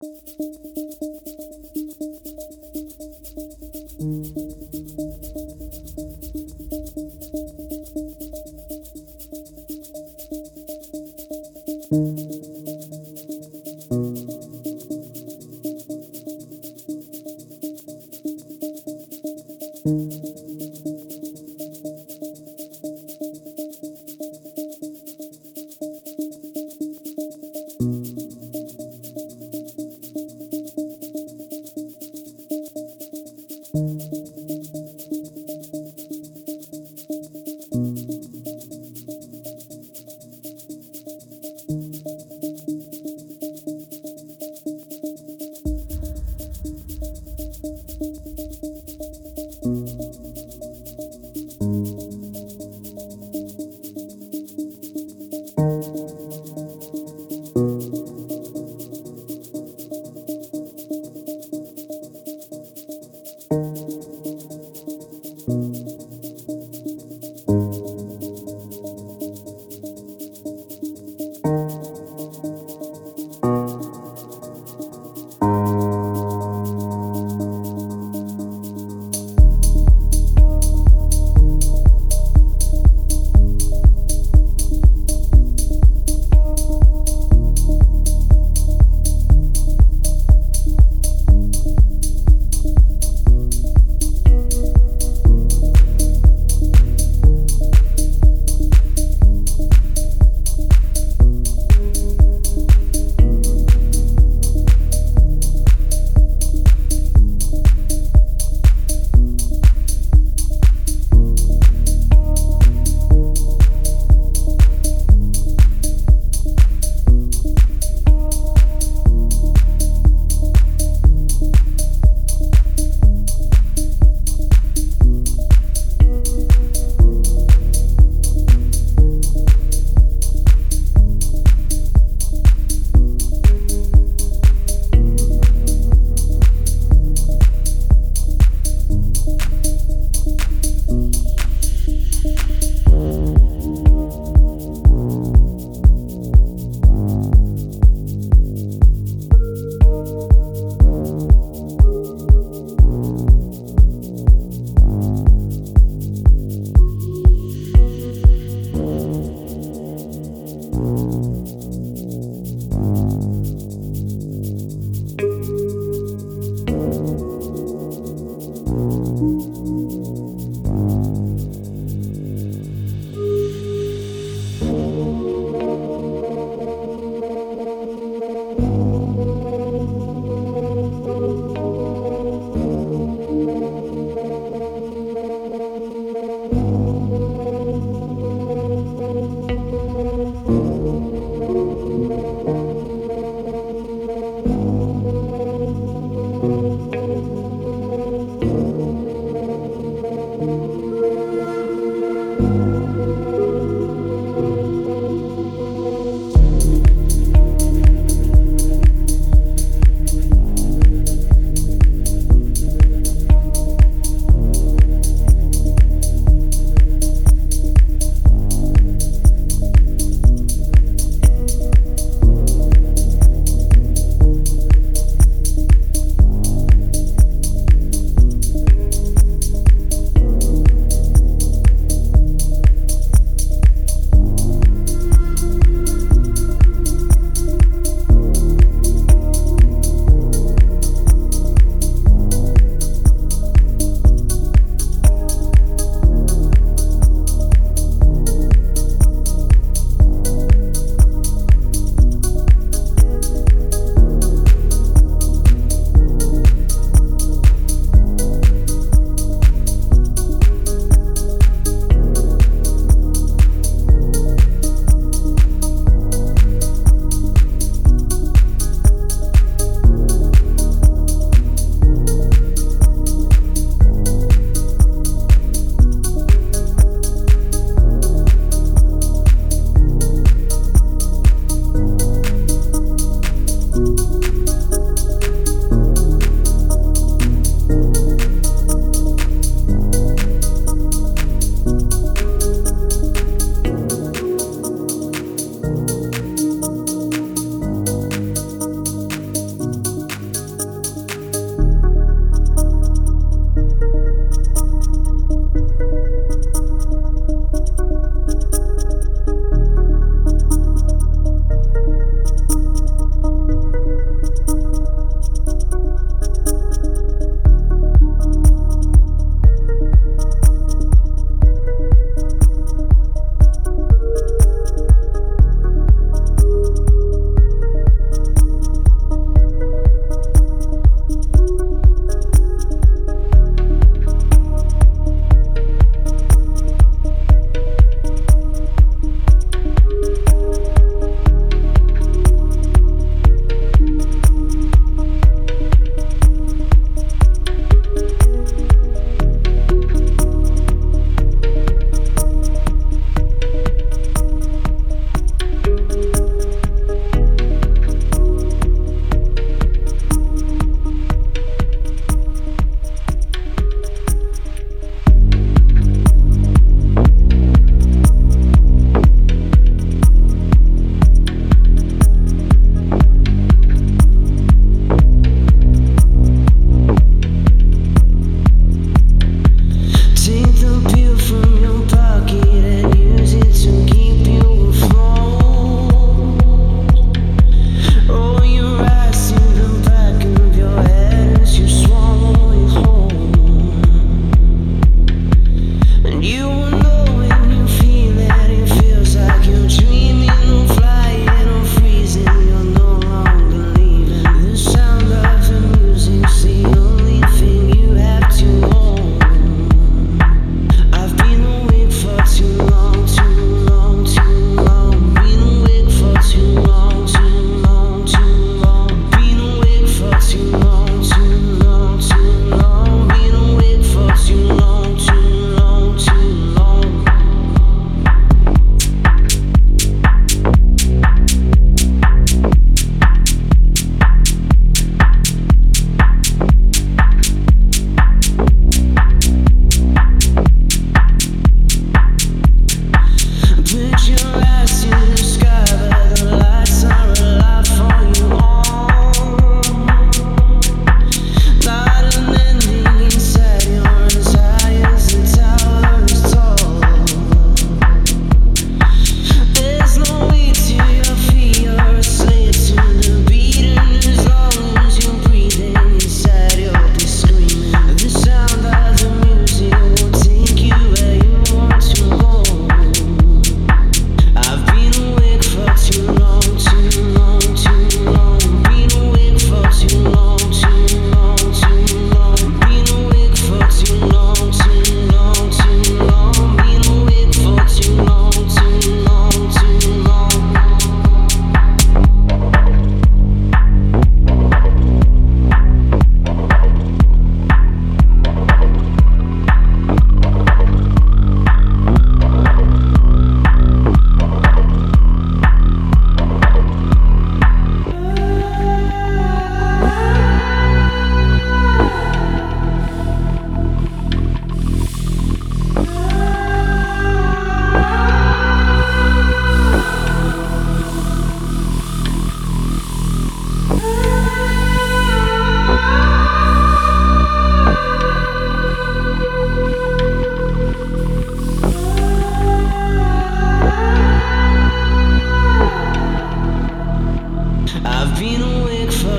うん。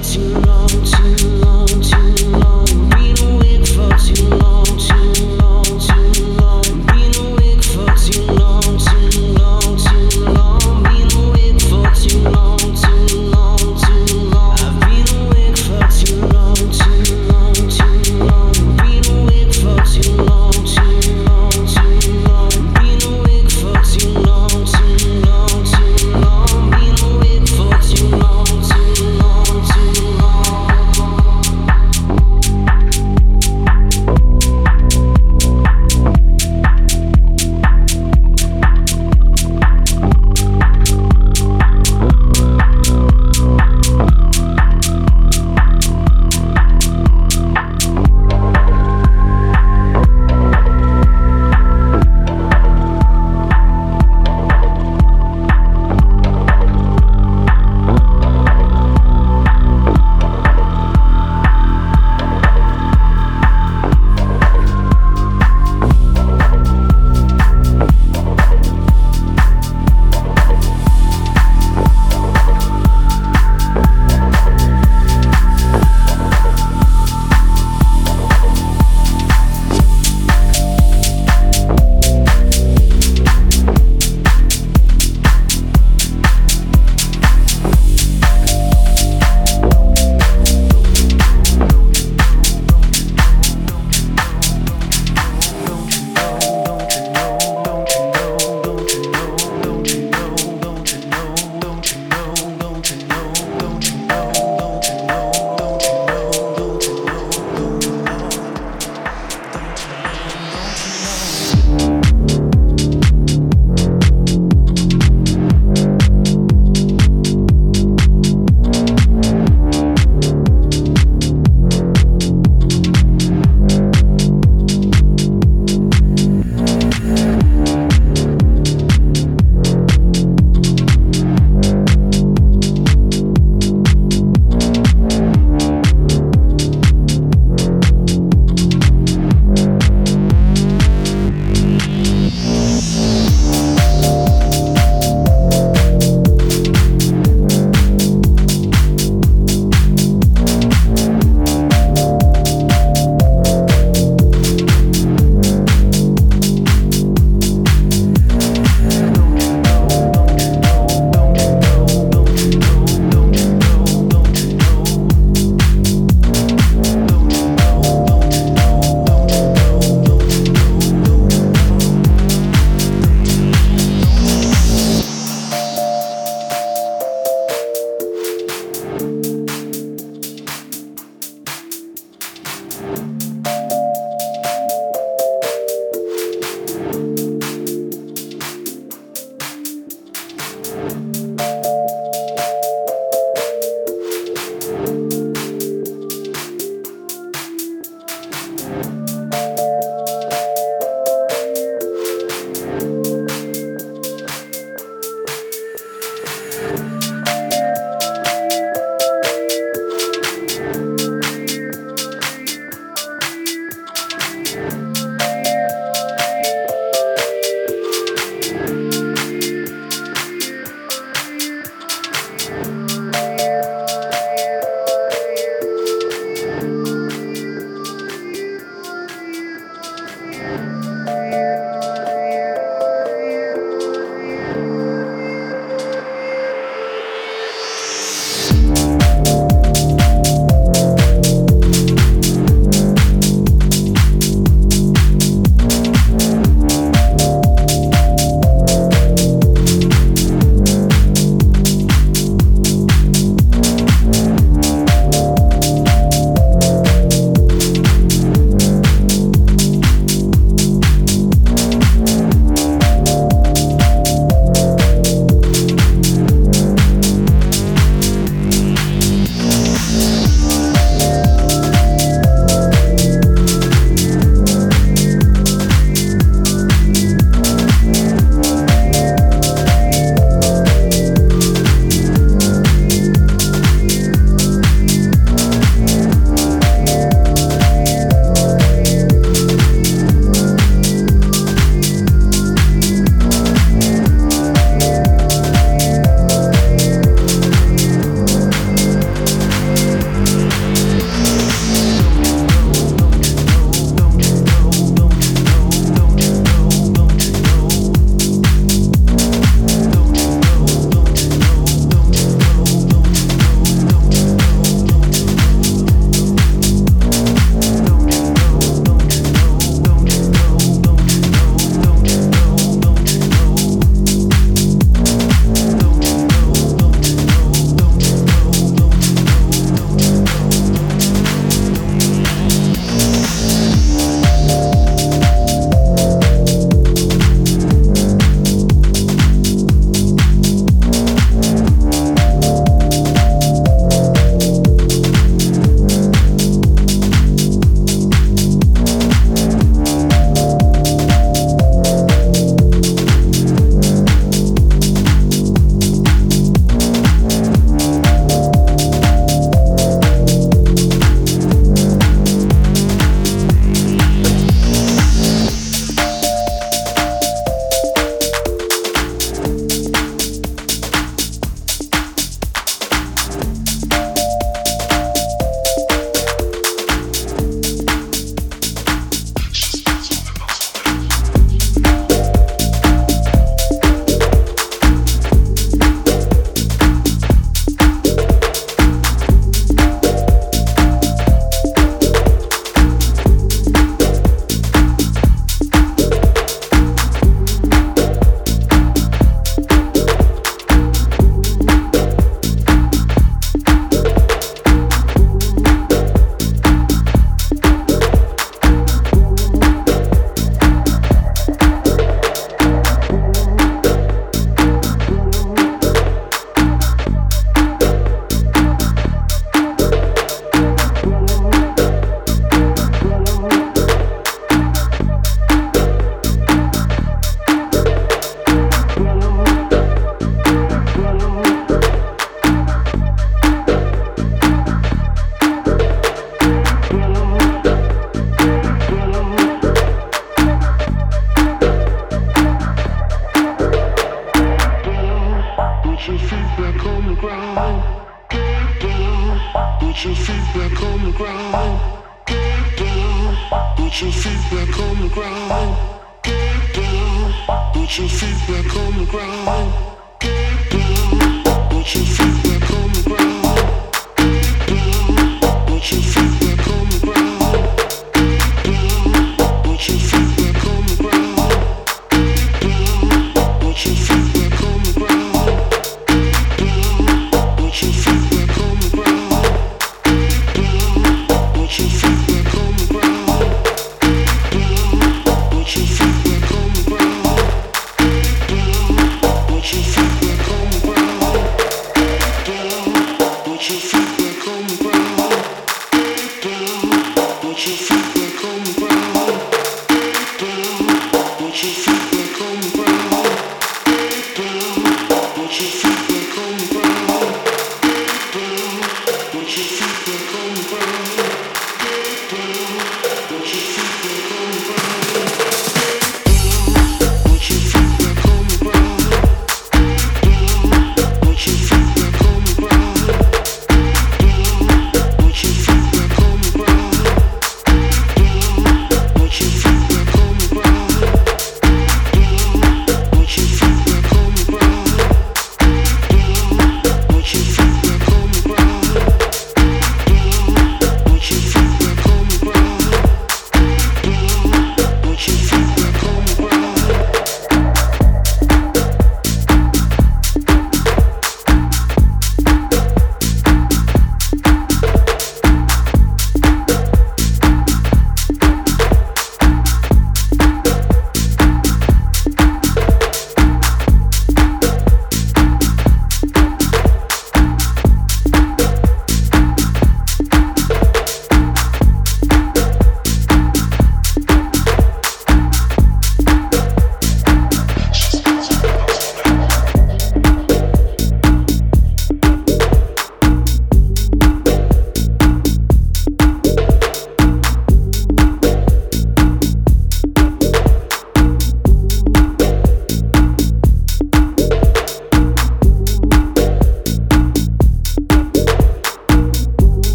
too long.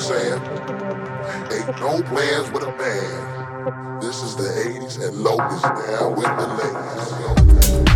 saying? Ain't no plans with a man. This is the 80s and Lope is down with the ladies.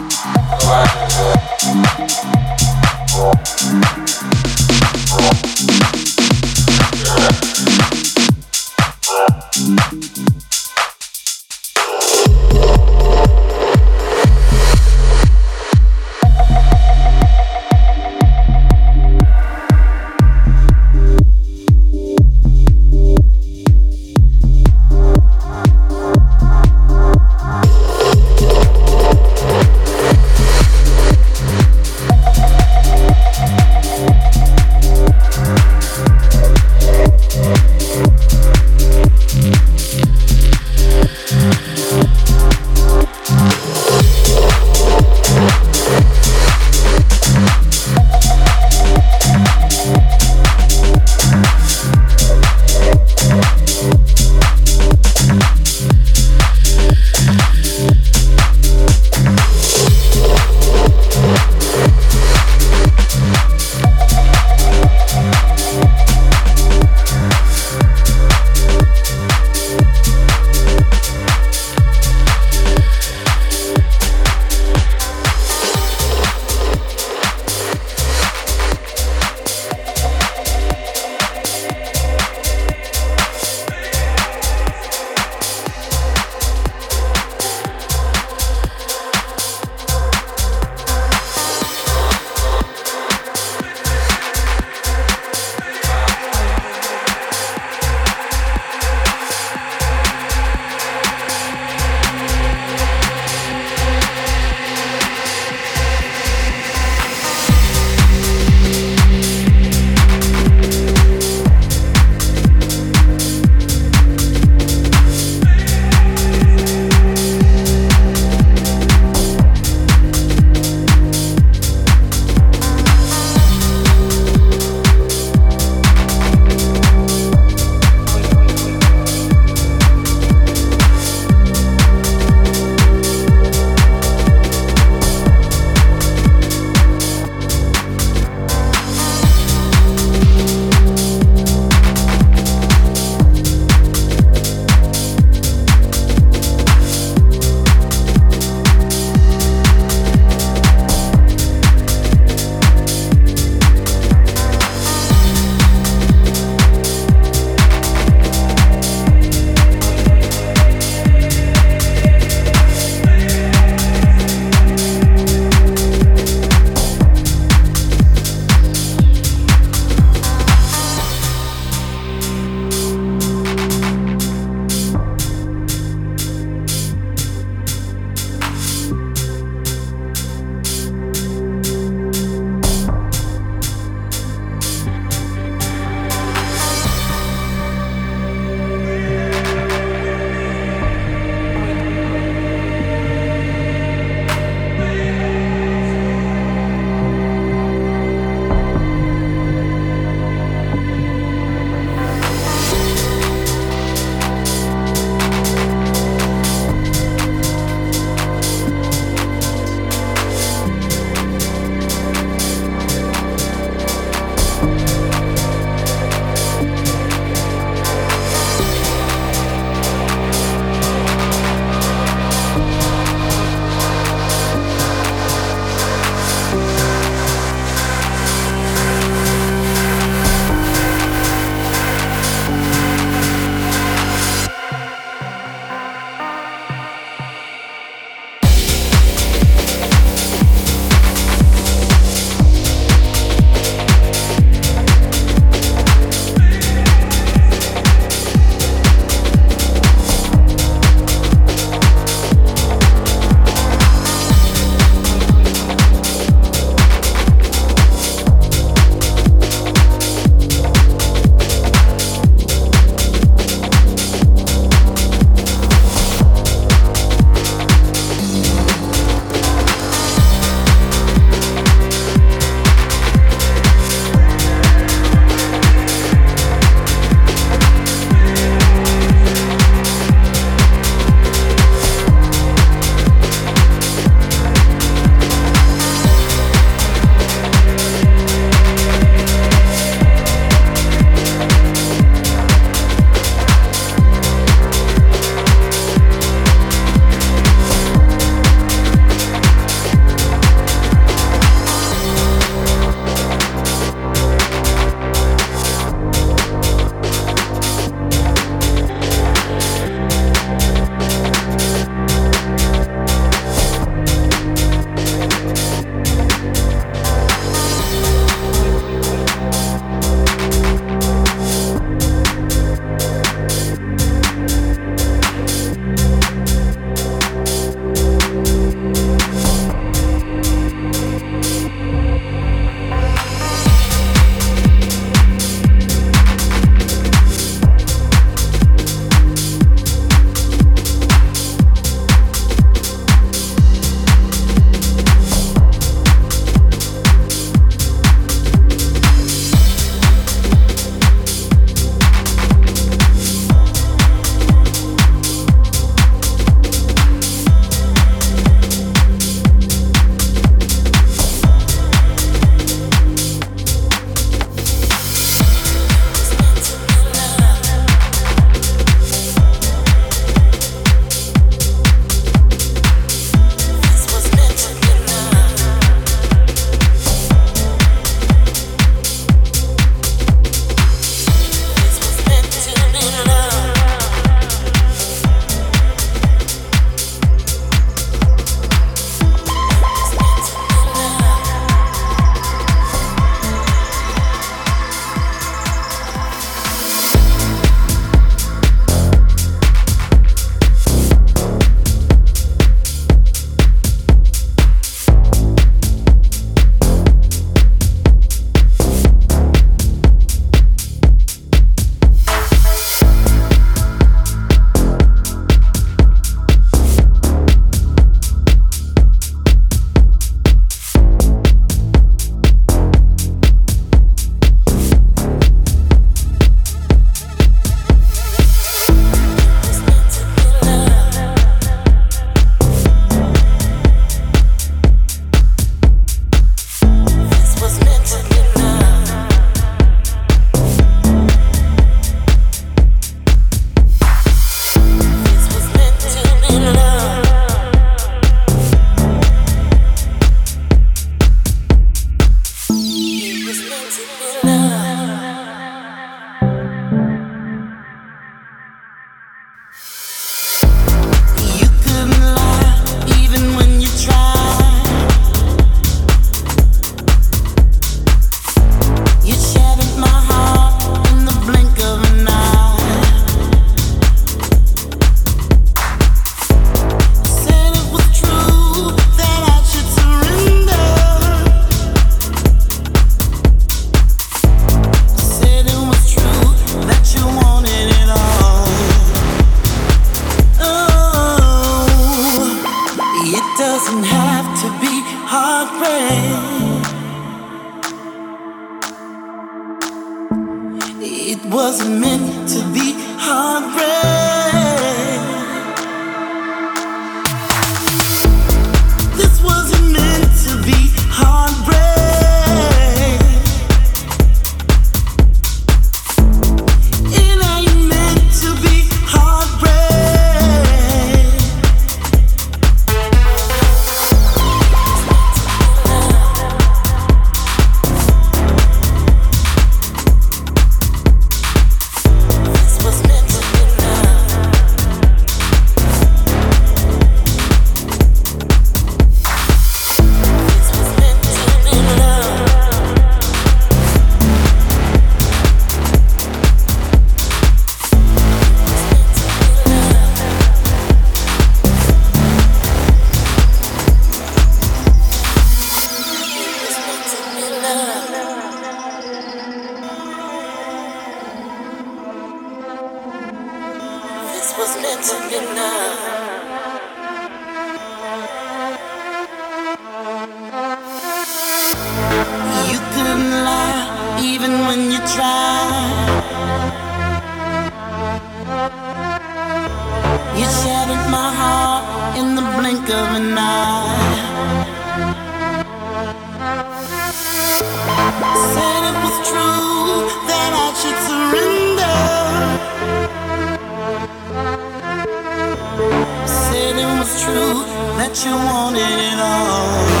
wanted it all.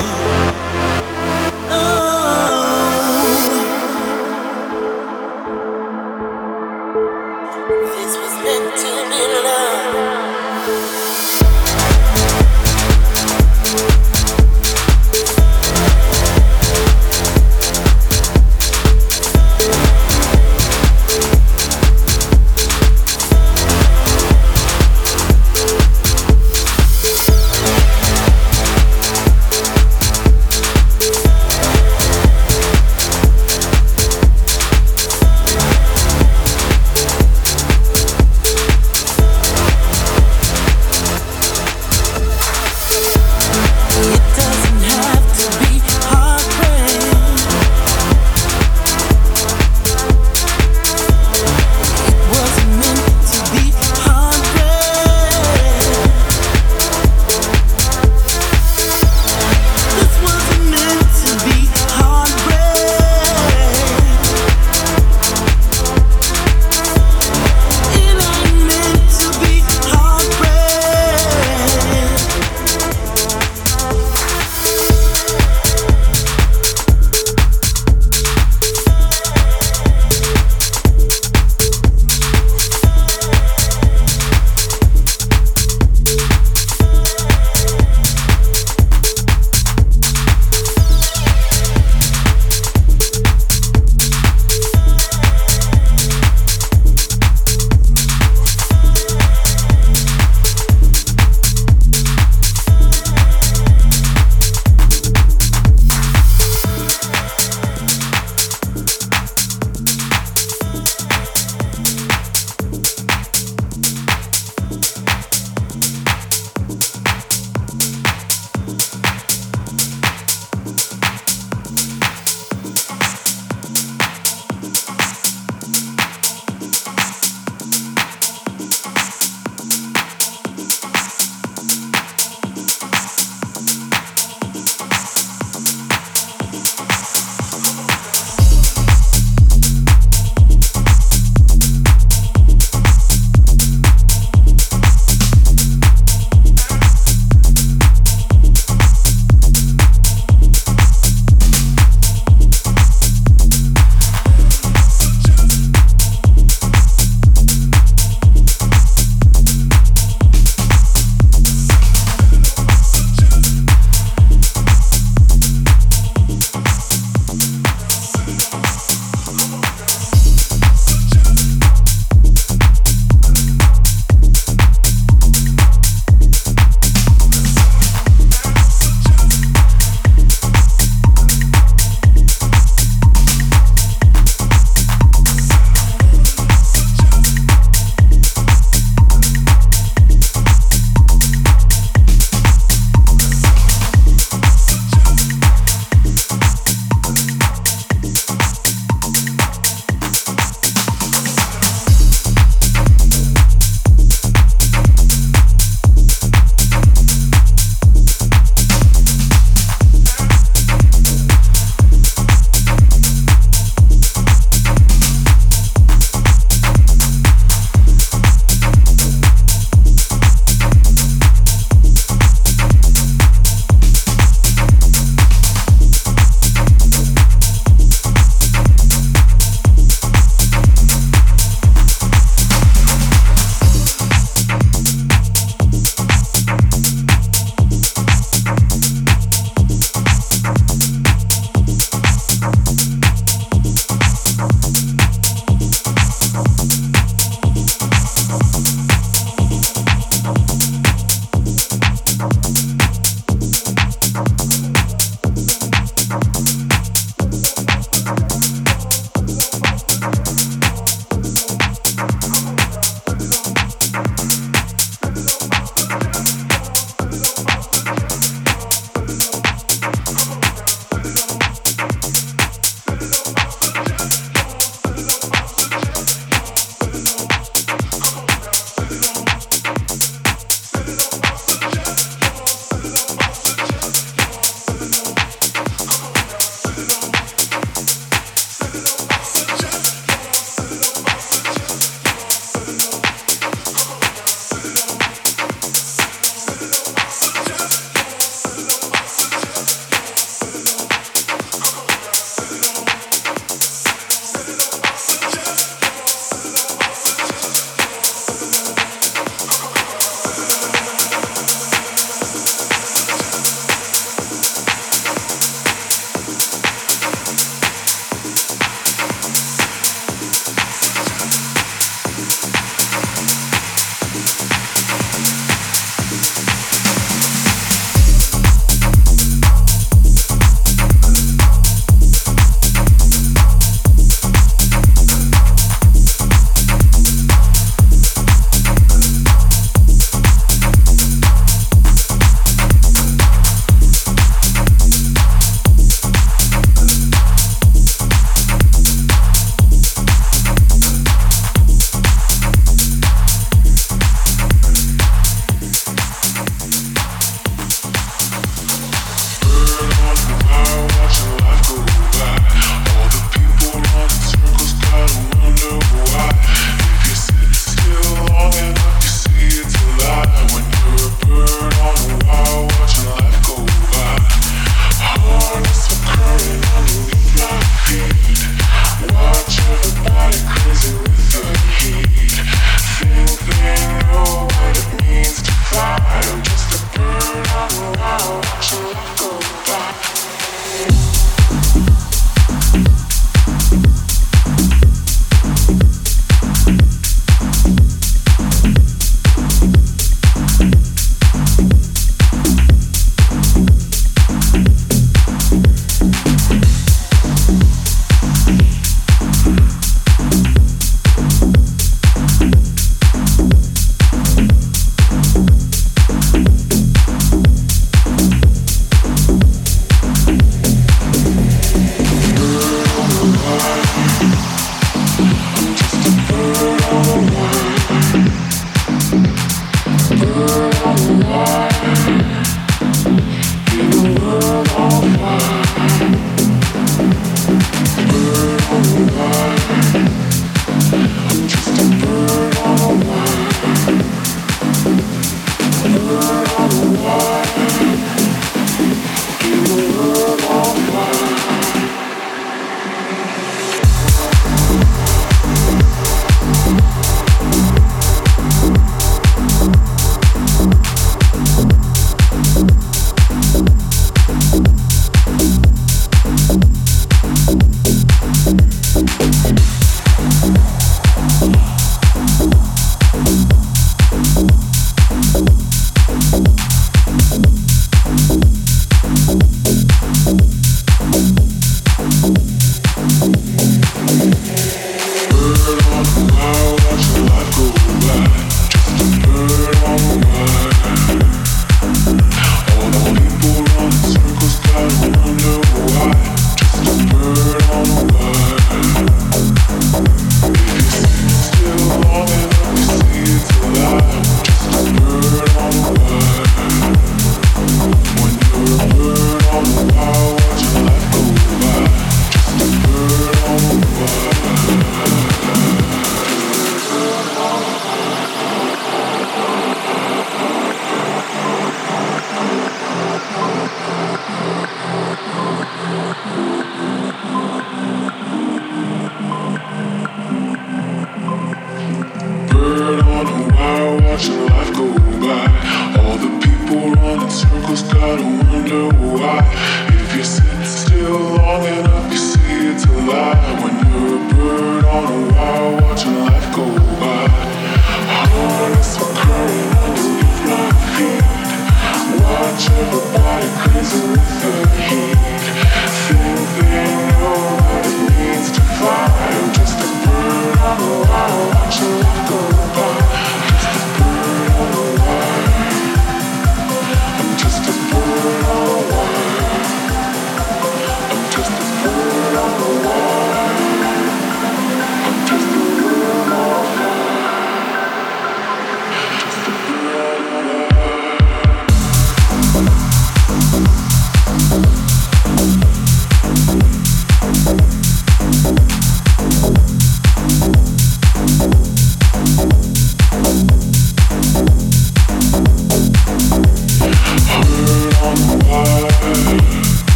just gotta wonder why.